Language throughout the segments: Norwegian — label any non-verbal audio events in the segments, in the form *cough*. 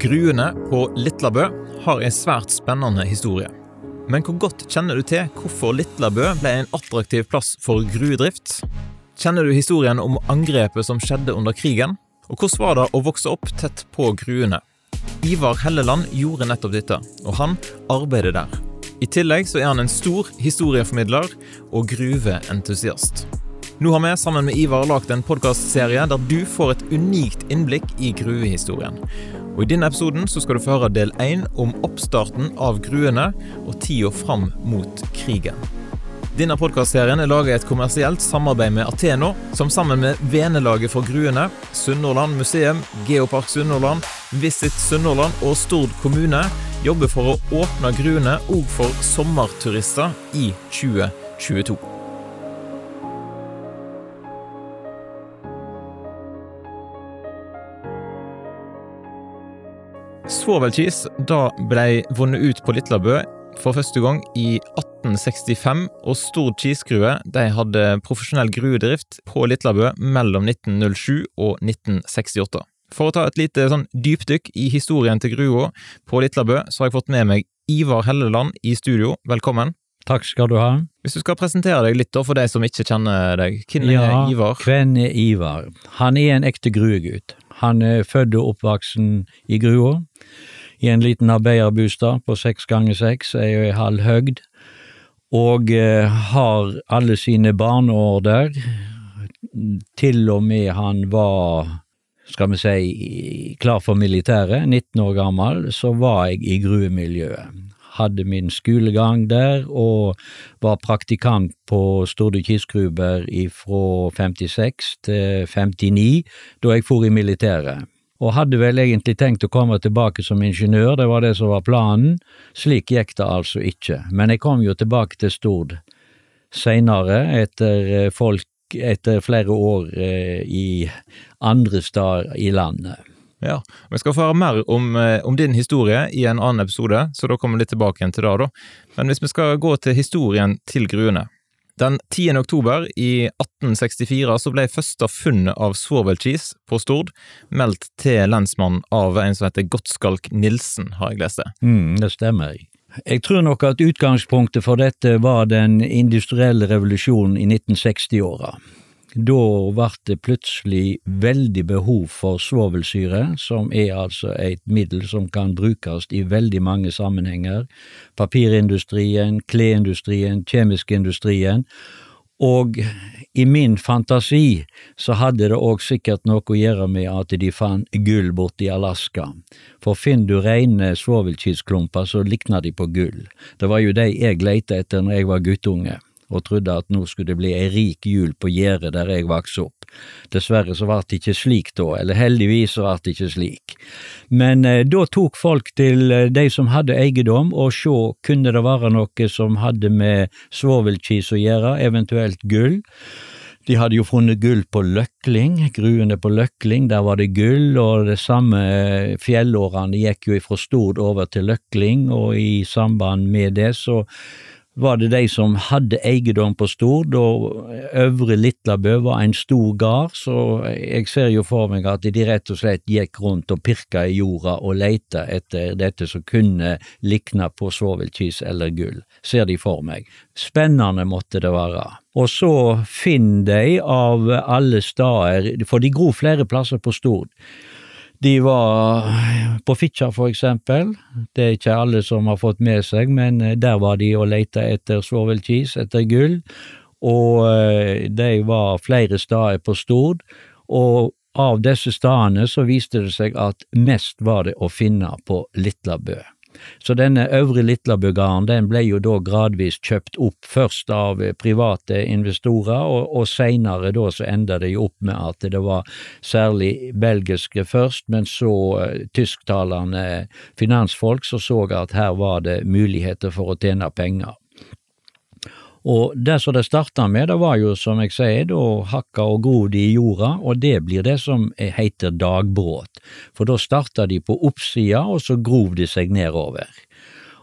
Gruene på Litlabø har en svært spennende historie. Men hvor godt kjenner du til hvorfor Litlabø ble en attraktiv plass for gruedrift? Kjenner du historien om angrepet som skjedde under krigen? Og hvordan var det å vokse opp tett på gruene? Ivar Helleland gjorde nettopp dette, og han arbeider der. I tillegg så er han en stor historieformidler og gruveentusiast. Nå har vi sammen med Ivar lagd en podkastserie der du får et unikt innblikk i gruvehistorien. Og I denne episoden så skal du få høre del én om oppstarten av gruene og tida fram mot krigen. Denne podkastserien er laget i et kommersielt samarbeid med Ateno, som sammen med Venelaget for gruene, Sunnhordland museum, Geopark Sunnhordland, Visit Sunnhordland og Stord kommune jobber for å åpne gruene òg for sommerturister i 2022. Svovelkis da ble vunnet ut på Litlabø for første gang i 1865, og Stord Kisgrue de hadde profesjonell gruedrift på Litlabø mellom 1907 og 1968. For å ta et lite sånn dypdykk i historien til grua på Litlabø, så har jeg fått med meg Ivar Helleland i studio. Velkommen. Takk skal du ha. Hvis du skal presentere deg litt da, for de som ikke kjenner deg, hvem ja, er Ivar? Hvem er Ivar? Han er en ekte gruegutt. Han er født og oppvoksen i Grua, i en liten arbeiderbostad på seks ganger seks, ei og ei halv høgd, og eh, har alle sine barneår der, til og med han var skal vi si, klar for militæret, 19 år gammel, så var jeg i gruemiljøet hadde min skolegang der og var praktikant på Storde Kistgruber fra 56 til 59, da jeg for i militæret. Og hadde vel egentlig tenkt å komme tilbake som ingeniør, det var det som var planen. Slik gikk det altså ikke, men jeg kom jo tilbake til Stord seinere, etter eh, folk etter flere år eh, i andre steder i landet. Ja, Vi skal få høre mer om, eh, om, din historie i en annen episode, så da kommer vi litt tilbake igjen til det. da. Men hvis vi skal gå til historien til gruene. Den 10. oktober i 1864 så ble første funnet av svovelkis på Stord meldt til lensmannen av en som heter Gottskalk Nilsen, har jeg lest det. Mm, det stemmer. Jeg tror nok at utgangspunktet for dette var den industrielle revolusjonen i 1960-åra. Da ble det plutselig veldig behov for svovelsyre, som er altså et middel som kan brukes i veldig mange sammenhenger. Papirindustrien, kleindustrien, kjemisk-industrien. Og i min fantasi så hadde det òg sikkert noe å gjøre med at de fant gull borte i Alaska. For finner du rene svovelkistklumper, så likner de på gull. Det var jo de jeg leita etter når jeg var guttunge og trodde at nå skulle det bli ei rik jul på gjerdet der jeg vokste opp. Dessverre så ble det ikke slik da, eller heldigvis så ble det ikke slik. Men eh, da tok folk til eh, de som hadde eiendom, og sjå kunne det være noe som hadde med svovelkis å gjøre, eventuelt gull. De hadde jo funnet gull på Løkling, gruene på Løkling, der var det gull, og det samme eh, fjellårene gikk jo fra Stord over til Løkling, og i samband med det så var det de som hadde eiendom på Stord, og Øvre Litlabø var en stor gard, så jeg ser jo for meg at de rett og slett gikk rundt og pirka i jorda og leita etter dette som kunne likne på svovelkis eller gull, ser de for meg. Spennende måtte det være. Og så finner de av alle steder, for de gror flere plasser på Stord, de var på Fitjar, for eksempel. Det er ikke alle som har fått med seg, men eh, der var de og leita etter svovelkis, etter gull. Og eh, de var flere steder på Stord, og av disse stedene så viste det seg at mest var det å finne på Litlabø. Så denne øvre Litlabøgarden den ble jo da gradvis kjøpt opp, først av private investorer, og, og seinere da så enda det jo opp med at det var særlig belgiske først, men så uh, tysktalende finansfolk som så at her var det muligheter for å tjene penger. Og det som det starta med, det var jo som jeg sier, da hakka og grov de i jorda, og det blir det som heter dagbråt, for da starta de på oppsida, og så grov de seg nedover.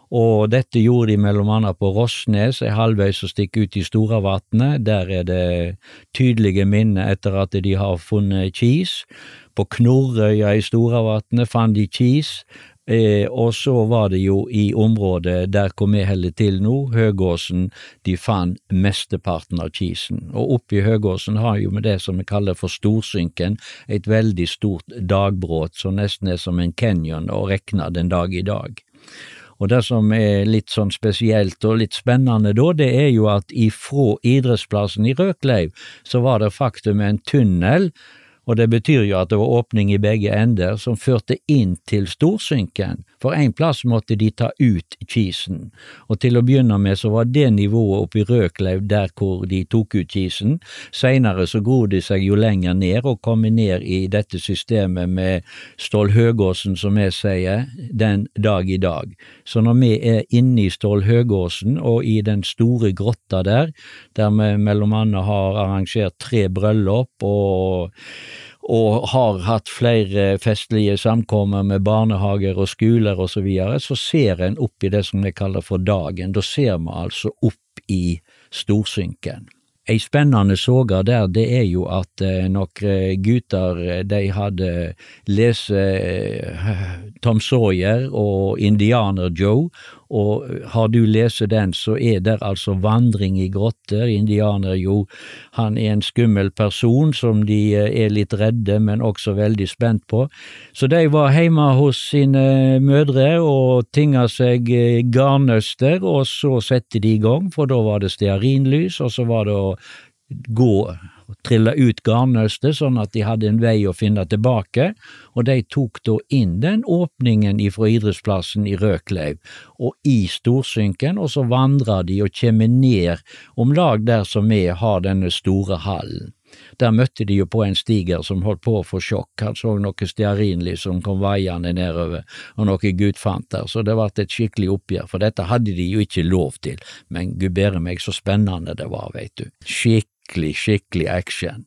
Og dette gjorde de mellom annet på Rossnes, ei halvveis å stikke ut i Storavatnet. Der er det tydelige minner etter at de har funnet kis. På Knorrøya i Storavatnet fant de kis. Eh, og så var det jo i området der hvor vi holder til nå, Høgåsen, de fant mesteparten av kisen. Og oppe i Høgåsen har jo med det som vi kaller for Storsynken, et veldig stort dagbråt som nesten er som en canyon å regne den dag i dag. Og det som er litt sånn spesielt og litt spennende da, det er jo at ifra idrettsplassen i Røkleiv så var det faktum en tunnel og det betyr jo at det var åpning i begge ender som førte inn til Storsynken, for en plass måtte de ta ut kisen, og til å begynne med så var det nivået oppe i Røkleiv der hvor de tok ut kisen, seinere så gror de seg jo lenger ned og kommer ned i dette systemet med Stål Høgåsen, som jeg sier, den dag i dag. Så når vi er inne i Stål Høgåsen og i den store grotta der, der vi mellom annet har arrangert tre bryllup og og har hatt flere festlige samkommer med barnehager og skoler og så videre, så ser en opp i det som vi kaller for dagen. Da ser vi altså opp i storsynken. Ei spennende soga der, det er jo at eh, noen gutter eh, de hadde lest eh, Tom Sawyer og Indianer Joe, og har du lest den, så er det altså vandring i grotter. Indianer jo, han er en skummel person som de er litt redde, men også veldig spent på. Så de var hjemme hos sine mødre og tinga seg garnnøster, og så sette de i gang, for da var det stearinlys, og så var det å gå og trille ut garnnøstet sånn at de hadde en vei å finne tilbake, og de tok da inn den åpningen ifra idrettsplassen i Røkleiv og i Storsynken, og så vandra de og kommer ned om lag der som vi har denne store hallen. Der møtte de jo på en stiger som holdt på å få sjokk, han så noe stearinlys som kom vaiende nedover, og noe gudfanter, så det ble et skikkelig oppgjør, for dette hadde de jo ikke lov til, men gud bedre meg så spennende det var, veit du. Skikkelig, skikkelig action.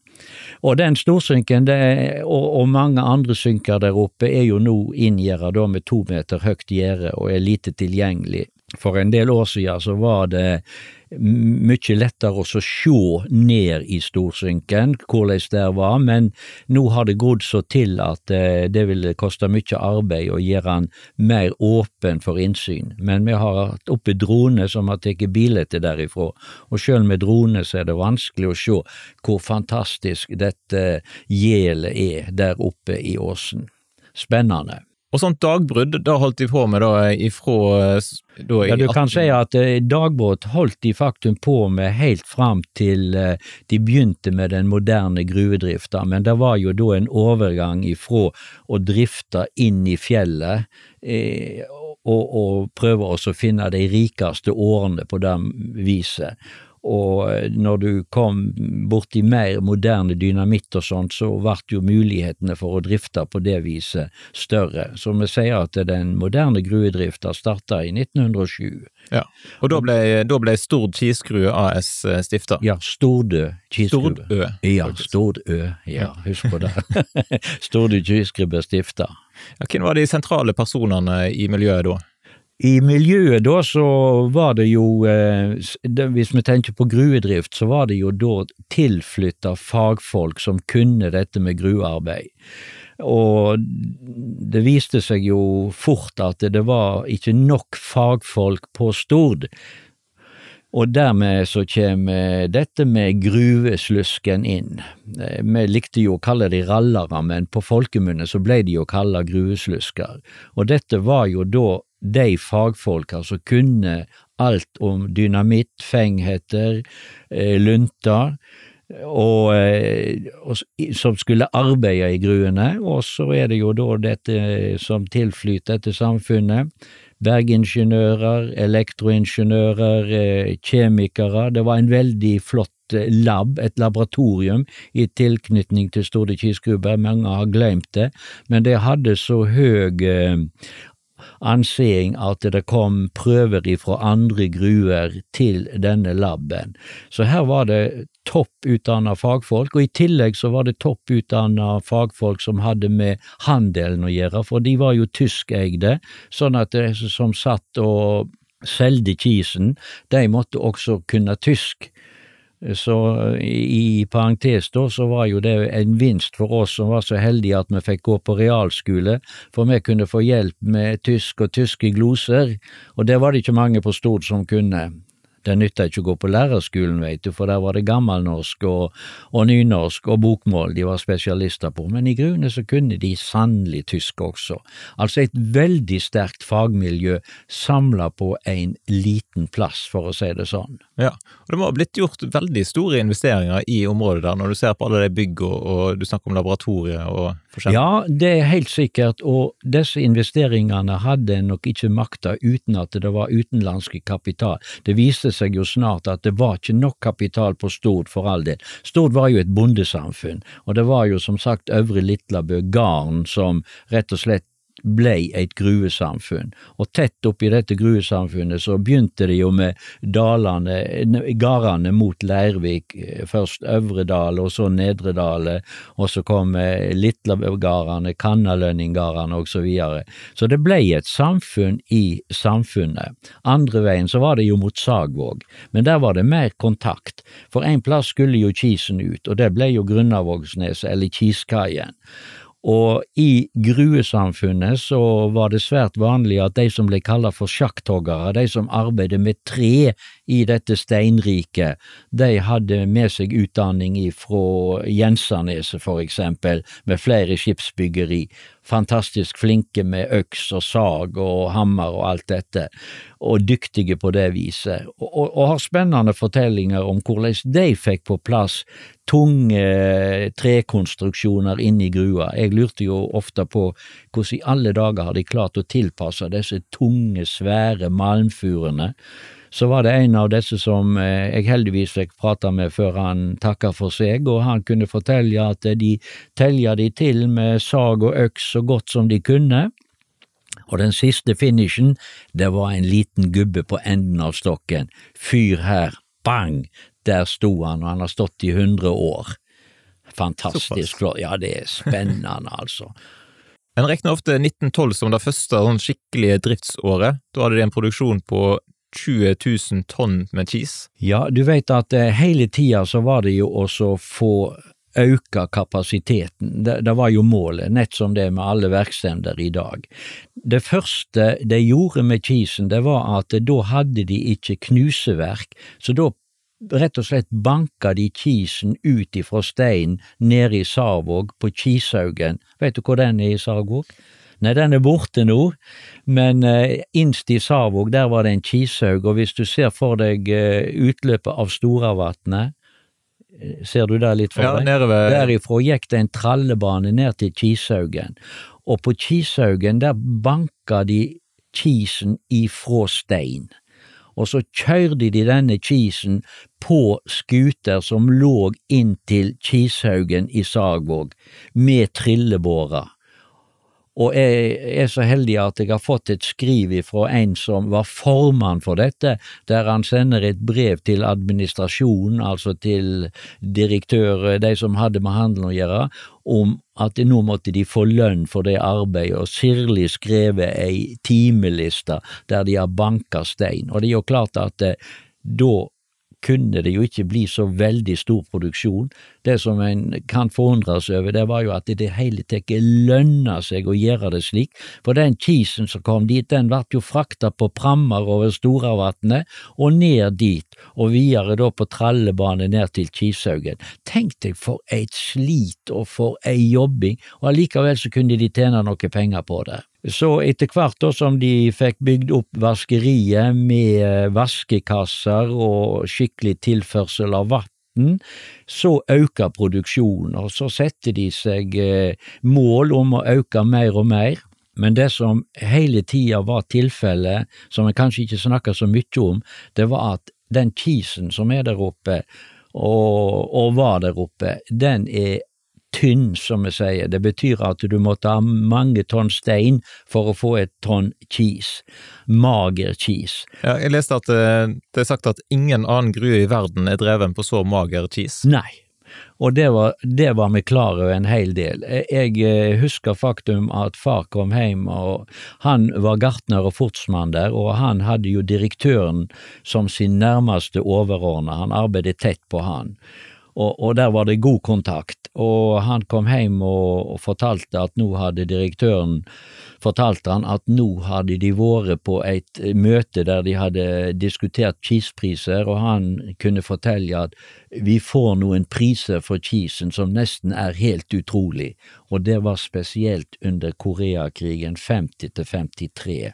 Og den storsynken er, og, og, mange andre synker der oppe er jo nå inngjerda med to meter høyt gjerde og er lite tilgjengelig. For en del år siden så var det mye lettere å se ned i storsynken, hvordan det var, men nå har det gått så til at eh, det vil koste mye arbeid å gjøre den mer åpen for innsyn. Men vi har hatt oppe droner som har tatt bilder derifra, og selv med drone så er det vanskelig å se hvor fantastisk dette gjelet er der oppe i åsen. Spennende. Og sånt dagbrudd, da holdt de på med da ifra da Ja, du kan si at eh, dagbrudd holdt de faktum på med helt fram til eh, de begynte med den moderne gruvedrifta, men det var jo da en overgang ifra å drifte inn i fjellet eh, og, og prøve å finne de rikeste årene på det viset og eh, når du kom borti mer moderne dynamitt og sånt, så ble jo mulighetene for å drifte på det viset større. Så vi sier at den moderne gruvedrifta starta i 1907. Ja, Og da ble, da ble Stord Kisgrue AS eh, stifta? Ja, Stordø Kisgrue. Stordø. Ja, Stordø, ja, husk på det. *laughs* Stordø Kisgrue ble stifta. Ja, hvem var de sentrale personene i miljøet da? I miljøet da så var det jo, eh, hvis vi tenker på gruvedrift, så var det jo da tilflytta fagfolk som kunne dette med gruvearbeid. Og det viste seg jo fort at det var ikke nok fagfolk på Stord. Og dermed så kommer dette med gruveslusken inn. Eh, vi likte jo å kalle de rallere, men på folkemunne så ble de jo kalla gruveslusker. Og dette var jo da de fagfolka som kunne alt om dynamitt, fengheter, eh, lunter, og, eh, og, som skulle arbeide i gruene, og så er det jo da dette som tilflyter dette samfunnet. Bergingeniører, elektroingeniører, eh, kjemikere. Det var en veldig flott lab, et laboratorium, i tilknytning til Storde Kisgrubber. Mange har glemt det, men det hadde så høy anseing at det kom prøver ifra andre gruer til denne laben. Så her var det topp utdanna fagfolk, og i tillegg så var det topp utdanna fagfolk som hadde med handelen å gjøre, for de var jo tyskeide, sånn at de som satt og solgte kisen, de måtte også kunne tysk. Så i parentes da, så var jo det en vinst for oss som var så heldige at vi fikk gå på realskole, for vi kunne få hjelp med tysk og tyske gloser, og det var det ikke mange på Stord som kunne. Det nytta ikke å gå på lærerskolen, veit du, for der var det gammelnorsk og, og, nynorsk og bokmål de var spesialister på, men i grunnen så kunne de sannelig tysk også. Altså et veldig sterkt fagmiljø samla på en liten plass, for å si det sånn. Ja, og det må ha blitt gjort veldig store investeringer i området der, når du ser på alle de bygg og, og du snakker om laboratoriet og forskjellig? Ja, det er helt sikkert, og disse investeringene hadde en nok ikke makta uten at det var utenlandske kapital. Det viste seg jo snart at det var ikke nok kapital på Stord for all del. Stord var jo et bondesamfunn, og det var jo som sagt Øvre Litlabø garn som rett og slett blei et gruvesamfunn, og tett oppi dette gruvesamfunnet så begynte det jo med dalene, gardene mot Leirvik, først Øvredal og så Nedredale, og så kom Litlagardene, Kannalønningardene og så videre. Så det blei et samfunn i samfunnet. Andre veien så var det jo mot Sagvåg, men der var det mer kontakt, for en plass skulle jo kisen ut, og det blei jo Grunnavågsneset eller Kiskaien. Og i gruesamfunnet så var det svært vanlig at de som ble kalt for sjakktoggere, de som arbeidet med tre i dette steinriket, de hadde med seg utdanning fra Jensaneset for eksempel, med flere skipsbyggeri, fantastisk flinke med øks og sag og hammer og alt dette, og dyktige på det viset, og, og, og har spennende fortellinger om hvordan de fikk på plass tunge trekonstruksjoner inne i grua. Jeg lurte jo ofte på hvordan i alle dager har de klart å tilpasse disse tunge, svære malmfurene så var det en av disse som eh, jeg heldigvis fikk prate med før han takka for seg, og han kunne fortelle at de telja de til med sag og øks så godt som de kunne. Og den siste finishen, det var en liten gubbe på enden av stokken. Fyr her, bang! Der sto han, og han har stått i hundre år. Fantastisk flott. Ja, det er spennende, altså. En regner ofte 1912 som det første sånn skikkelige driftsåret. Da hadde de en produksjon på 20 000 tonn med cheese? Ja, du vet at eh, hele tida så var det jo også få auka kapasiteten. Det, det, var jo målet, nett som det er med alle verksteder i dag. Det første de gjorde med cheesen, det var at da hadde de ikke knuseverk, så da rett og slett banka de kisen ut ifra steinen nede i Sarvåg, på Kishaugen. Vet du hvor den er i Sarvåg? Nei, den er borte nå, men eh, innst i Savåg, der var det en kishaug, og hvis du ser for deg eh, utløpet av Storavatnet, uh, ser du der litt for ja, deg? Ved... Derifra gikk det en trallebane ned til Kishaugen, og på Kishaugen der banka de kisen ifra stein og så kjørte de denne kisen på skuter som lå inn til Kishaugen i Sagvåg, med trillebårer. Og jeg er så heldig at jeg har fått et skriv fra en som var formann for dette, der han sender et brev til administrasjonen, altså til direktør, de som hadde med handelen å gjøre, om at nå måtte de få lønn for det arbeidet, og sirlig skrevet ei timeliste der de har banka stein. Og det er jo klart at eh, da kunne det jo ikke bli så veldig stor produksjon. Det som en kan forundres over, det var jo at det i det hele tatt lønna seg å gjøre det slik, for den kisen som kom dit, den ble jo frakta på prammer over Storavatnet og ned dit, og videre da på trallebane ned til Kishaugen. Tenk deg for et slit og for ei jobbing, og allikevel så kunne de tjene noe penger på det. Så etter hvert da som de fikk bygd opp vaskeriet med eh, vaskekasser og skikkelig tilførsel av vann, så øker produksjonen, og så setter de seg eh, mål om å øke mer og mer. Men det som hele tida var tilfellet, som en kanskje ikke snakker så mye om, det var at den kisen som er der oppe, og, og var der oppe, den er tynn, som vi sier. Det betyr at du måtte ha mange tonn stein for å få et tonn kis. Mager kis. Ja, jeg leste at det, eh, er sagt at ingen annen grue i verden er dreven på så mager kis. Nei. Og det var, det var vi klar over en hel del. Jeg eh, husker faktum at far kom hjem, og han var gartner og fortsmann der, og han hadde jo direktøren som sin nærmeste overordna, han arbeidet tett på han. Og, og, der var det god kontakt. Og han kom hjem og, og fortalte at nå hadde direktøren fortalt han at nå hadde de vært på et møte der de hadde diskutert cheesepriser, og han kunne fortelle at vi får noen priser for cheesen som nesten er helt utrolig, og det var spesielt under Koreakrigen 50 til 53,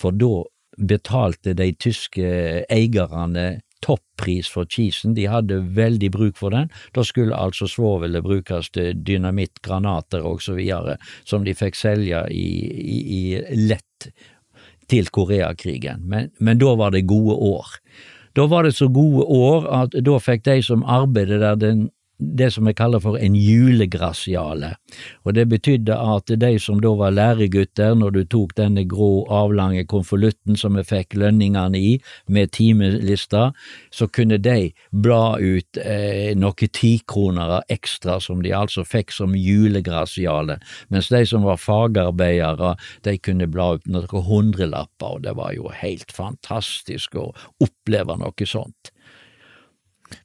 for da betalte de tyske eierne toppris for cheesen, de hadde veldig bruk for den. Da skulle altså svovelet brukes til dynamitt, granater videre, som de fikk selge i, i, i lett til Koreakrigen. Men, men da var det gode år. Da var det så gode år at da fikk de som arbeidet der den det som jeg kaller for en julegrasiale, og det betydde at de som da var læregutter, når du tok denne grå, avlange konvolutten som vi fikk lønningene i, med timelista, så kunne de bla ut eh, noen tikroner ekstra som de altså fikk som julegrasiale, mens de som var fagarbeidere, de kunne bla ut noen hundrelapper, og det var jo helt fantastisk å oppleve noe sånt.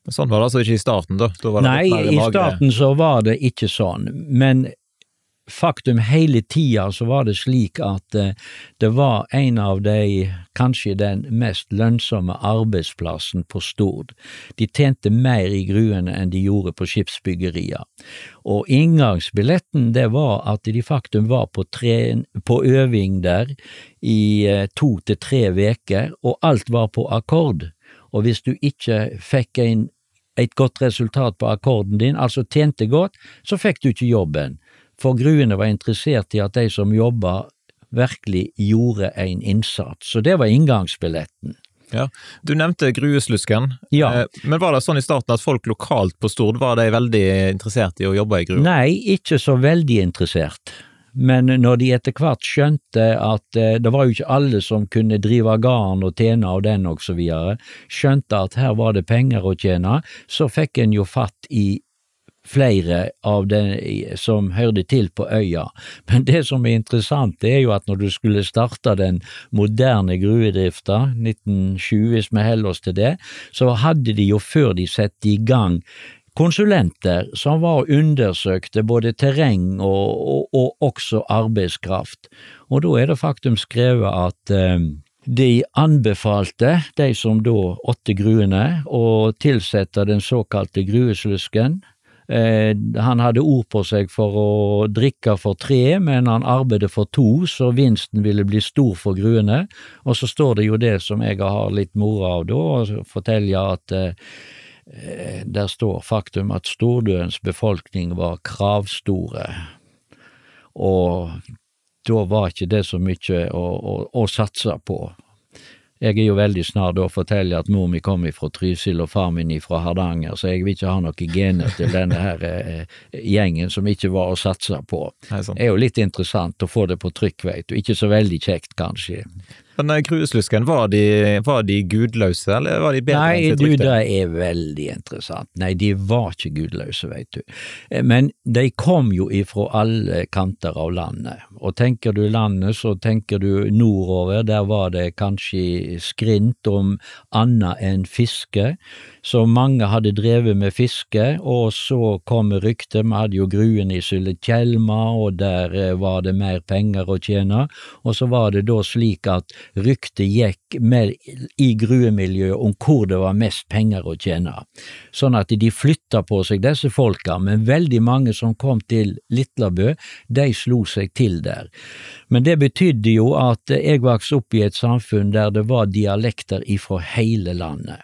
Men sånn var det altså ikke i starten, da? da Nei, i starten så var det ikke sånn, men faktum hele tida så var det slik at uh, det var en av de, kanskje den mest lønnsomme arbeidsplassen på Stord. De tjente mer i gruene enn de gjorde på skipsbyggeria. Og inngangsbilletten det var at de faktum var på, tre, på øving der i uh, to til tre veker, og alt var på akkord og hvis du ikke fikk en, et godt resultat på akkorden din, altså tjente godt, så fikk du ikke jobben, for gruene var interessert i at de som jobba, virkelig gjorde en innsats, så det var inngangsbilletten. Ja, Du nevnte grueslusken, ja. Eh, men var det sånn i starten at folk lokalt på Stord var de veldig interessert i å jobbe i grua? Nei, ikke så veldig interessert men når de etter hvert skjønte at eh, det var jo ikke alle som kunne drive garn og tjene av den og så videre, skjønte at her var det penger å tjene, så fikk en jo fatt i flere av de som hørte til på øya. Men det som er interessant, det er jo at når du skulle starte den moderne gruvedrifta, 1920 hvis vi holder oss til det, så hadde de jo før de satte i gang konsulenter som var og undersøkte både terreng og, og, og, også arbeidskraft, og da er det faktum skrevet at eh, de anbefalte, de som da åtte gruene, å tilsette den såkalte grueslusken. Eh, han hadde ord på seg for å drikke for tre, men han arbeidet for to, så vinsten ville bli stor for gruene. Og så står det jo det som jeg har litt moro av da, og forteller at eh, der står faktum at stordøens befolkning var kravstore, og da var ikke det så mye å, å, å satse på. Jeg er jo veldig snart å fortelle at mor mi kom fra Trysil og far min fra Hardanger, så jeg vil ikke ha noen gener til denne her eh, gjengen som ikke var å satse på. Det er jo litt interessant å få det på trykk, veit du. Ikke så veldig kjekt, kanskje. Men Krueslusken, var de, var de gudløse, eller var de bedre Nei, enn sitt rykte? Nei, det er veldig interessant. Nei, de var ikke gudløse, veit du. Eh, men de kom jo ifra alle kanter av landet. Og tenker du landet, så tenker du nordover, der var det kanskje skrint om annet enn fiske så mange hadde drevet med fiske, og så kom ryktet, vi hadde jo gruen i Sulitjelma, og der eh, var det mer penger å tjene, og så var det da slik at ryktet gikk med, i gruemiljøet om hvor det var mest penger å tjene, sånn at de flytta på seg disse folka, men veldig mange som kom til Litlabø, de slo seg til der. Men det betydde jo at jeg vokste opp i et samfunn der det var dialekter ifra hele landet.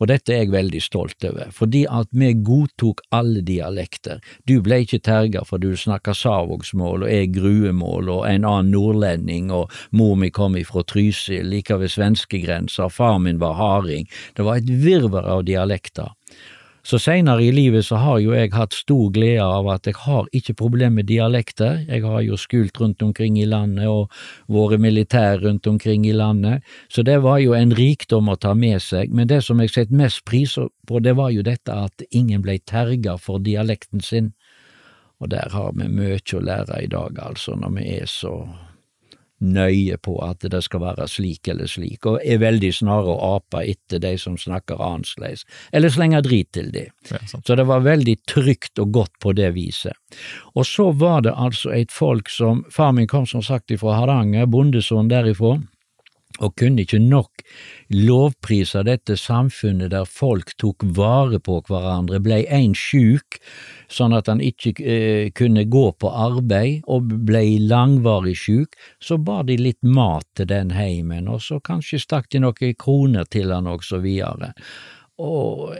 Og dette er jeg veldig stolt over, fordi at vi godtok alle dialekter. Du ble ikke terga for du snakka savågsmål, og jeg gruemål, og en annen nordlending, og mor mi kom ifra Trysil, like ved svenskegrensa, far min var harding. Det var et virvar av dialekter. Så seinere i livet så har jo jeg hatt stor glede av at jeg har ikke problem med dialekter. Jeg har jo skult rundt omkring i landet og vært militær rundt omkring i landet, så det var jo en rikdom å ta med seg. Men det som jeg setter mest pris på, det var jo dette at ingen ble terga for dialekten sin. Og der har vi mye å lære i dag, altså, når vi er så nøye på at det skal være slik eller slik, og er veldig snare å ape etter de som snakker annerledes, eller slenger drit til de. Ja, så det var veldig trygt og godt på det viset. Og så var det altså et folk som Far min kom som sagt ifra Hardanger, bondesønn derifra, og kunne ikke nok lovprise dette samfunnet der folk tok vare på hverandre. Blei en sjuk, sånn at han ikke eh, kunne gå på arbeid, og blei langvarig sjuk, så bar de litt mat til den heimen, og så kanskje stakk de noen kroner til han, og så videre. Og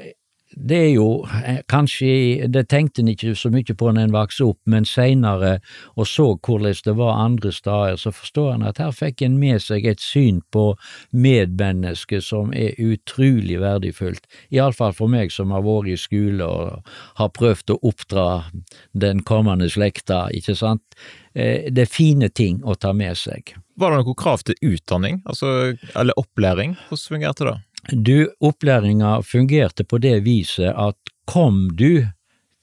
det er jo eh, kanskje Det tenkte en ikke så mye på når en vokste opp, men seinere og så hvordan det var andre steder, så forstår en at her fikk en med seg et syn på medmennesket som er utrolig verdifullt, iallfall for meg som har vært i skole og har prøvd å oppdra den kommende slekta, ikke sant. Eh, det er fine ting å ta med seg. Var det noe krav til utdanning, altså, eller opplæring? Hvordan fungerte det? Du, opplæringa fungerte på det viset at kom du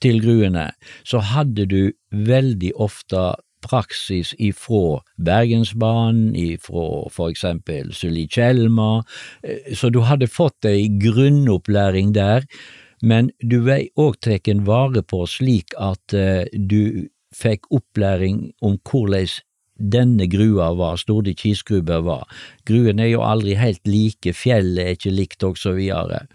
til Gruene, så hadde du veldig ofte praksis ifra Bergensbanen, ifra for eksempel Sulitjelma, eh, så du hadde fått ei grunnopplæring der, men du vei òg tatt vare på slik at eh, du fikk opplæring om hvordan denne grua var, Storde kisgrube var. Gruen er jo aldri helt like, fjellet er ikke likt, og så videre.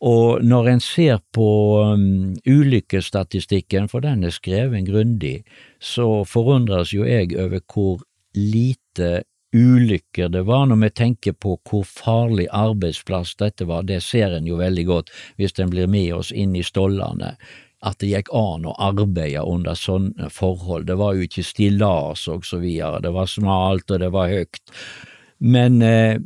Og når en ser på um, ulykkesstatistikken, for den er skrevet grundig, så forundres jo jeg over hvor lite ulykker det var, når vi tenker på hvor farlig arbeidsplass dette var. Det ser en jo veldig godt hvis en blir med oss inn i stollene at det gikk an å arbeide under sånne forhold. Det var jo ikke stillas og så videre, det var smalt og det var høyt. Men eh,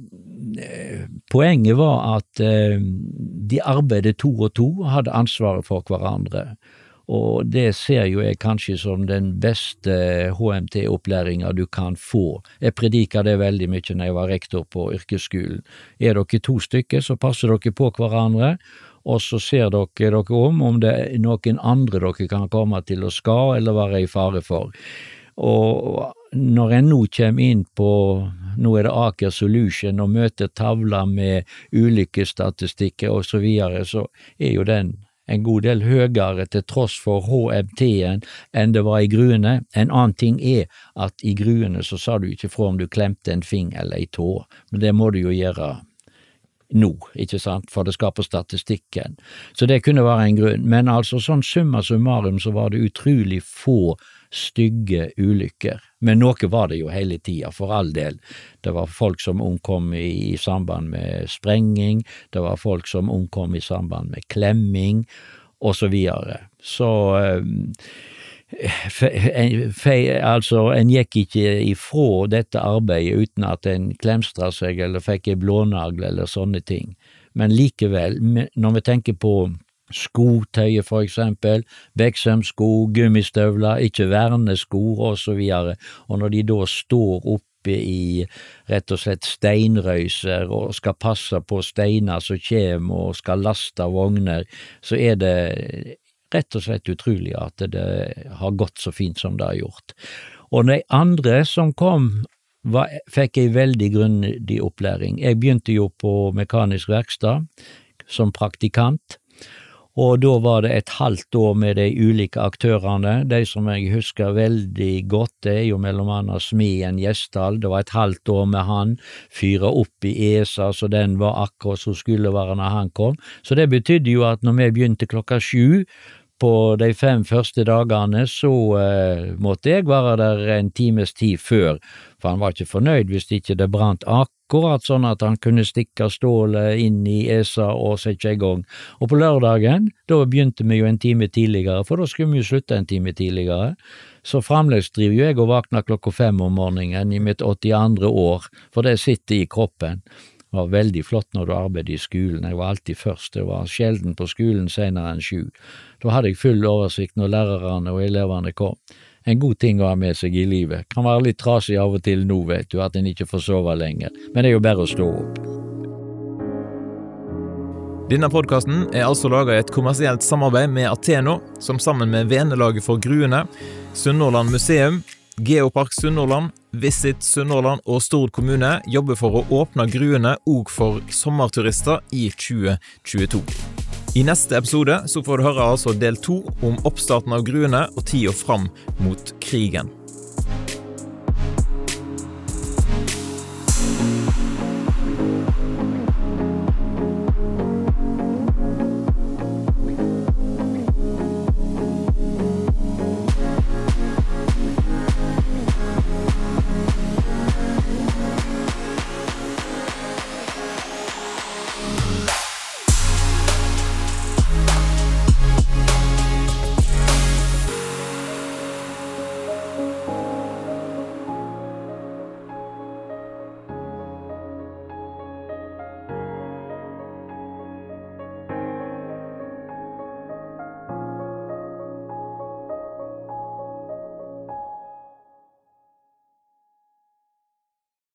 poenget var at eh, de arbeidet to og to, hadde ansvaret for hverandre. Og det ser jo jeg kanskje som den beste HMT-opplæringa du kan få. Jeg predika det veldig mye når jeg var rektor på yrkesskolen. Er dere to stykker, så passer dere på hverandre, og så ser dere dere om om det er noen andre dere kan komme til å ska eller være i fare for. Og når en nå kommer inn på nå er det Aker Solution og møter tavler med ulykkesstatistikker og så videre, så er jo den en god del høyere til tross for HMT-en enn det var i Gruene. En annen ting er at i Gruene så sa du ikke fra om du klemte en fing eller ei tå, men det må du jo gjøre nå, ikke sant, for det skal på statistikken. Så det kunne være en grunn, men altså sånn summa summarum så var det utrolig få stygge ulykker, men noe var det jo hele tida, for all del. Det var folk som omkom i, i samband med sprenging, det var folk som omkom i samband med klemming, og så videre. Så um, altså, en gikk ikke ifra dette arbeidet uten at en klemstra seg eller fikk ei blånagl eller sånne ting. Men likevel, når vi tenker på skotøyet for eksempel, Beksømsko, gummistøvler, ikke vernesko og så videre, og når de da står oppe i rett og slett steinrøyser og skal passe på steiner som kommer og skal laste vogner, så er det rett og slett utrolig at det har gått så fint som det har gjort. Og de andre som kom, var, fikk ei veldig grundig opplæring. Jeg begynte jo på mekanisk verksted som praktikant, og da var det et halvt år med de ulike aktørene. De som jeg husker veldig godt, det er jo mellom annet smeden Gjesdal. Det var et halvt år med han. Fyra opp i ESA så den var akkurat som skulle være når han kom. Så det betydde jo at når vi begynte klokka sju, på de fem første dagene så eh, måtte jeg være der en times tid før, for han var ikke fornøyd hvis ikke det brant akkurat sånn at han kunne stikke stålet inn i ESA og sette i gang. Og på lørdagen, da begynte vi jo en time tidligere, for da skulle vi jo slutte en time tidligere. Så fremdeles driver jo jeg og våkner klokka fem om morgenen i mitt 82. år, for det sitter i kroppen. Det var veldig flott når du arbeidet i skolen, jeg var alltid først, jeg var sjelden på skolen senere enn sju. Da hadde jeg full oversikt når lærerne og elevene kom. En god ting å ha med seg i livet. Kan være litt trasig av og til nå, vet du, at en ikke får sove lenger, men det er jo bare å stå opp. Denne podkasten er altså laga i et kommersielt samarbeid med Ateno, som sammen med Venelaget for Gruene, Sunnhordland museum, Geopark Sunnhordland, Visit Sunnhordland og Stord kommune jobber for å åpne Gruene òg for sommerturister i 2022. I neste episode så får du høre altså del to om oppstarten av Gruene og tida fram mot krigen.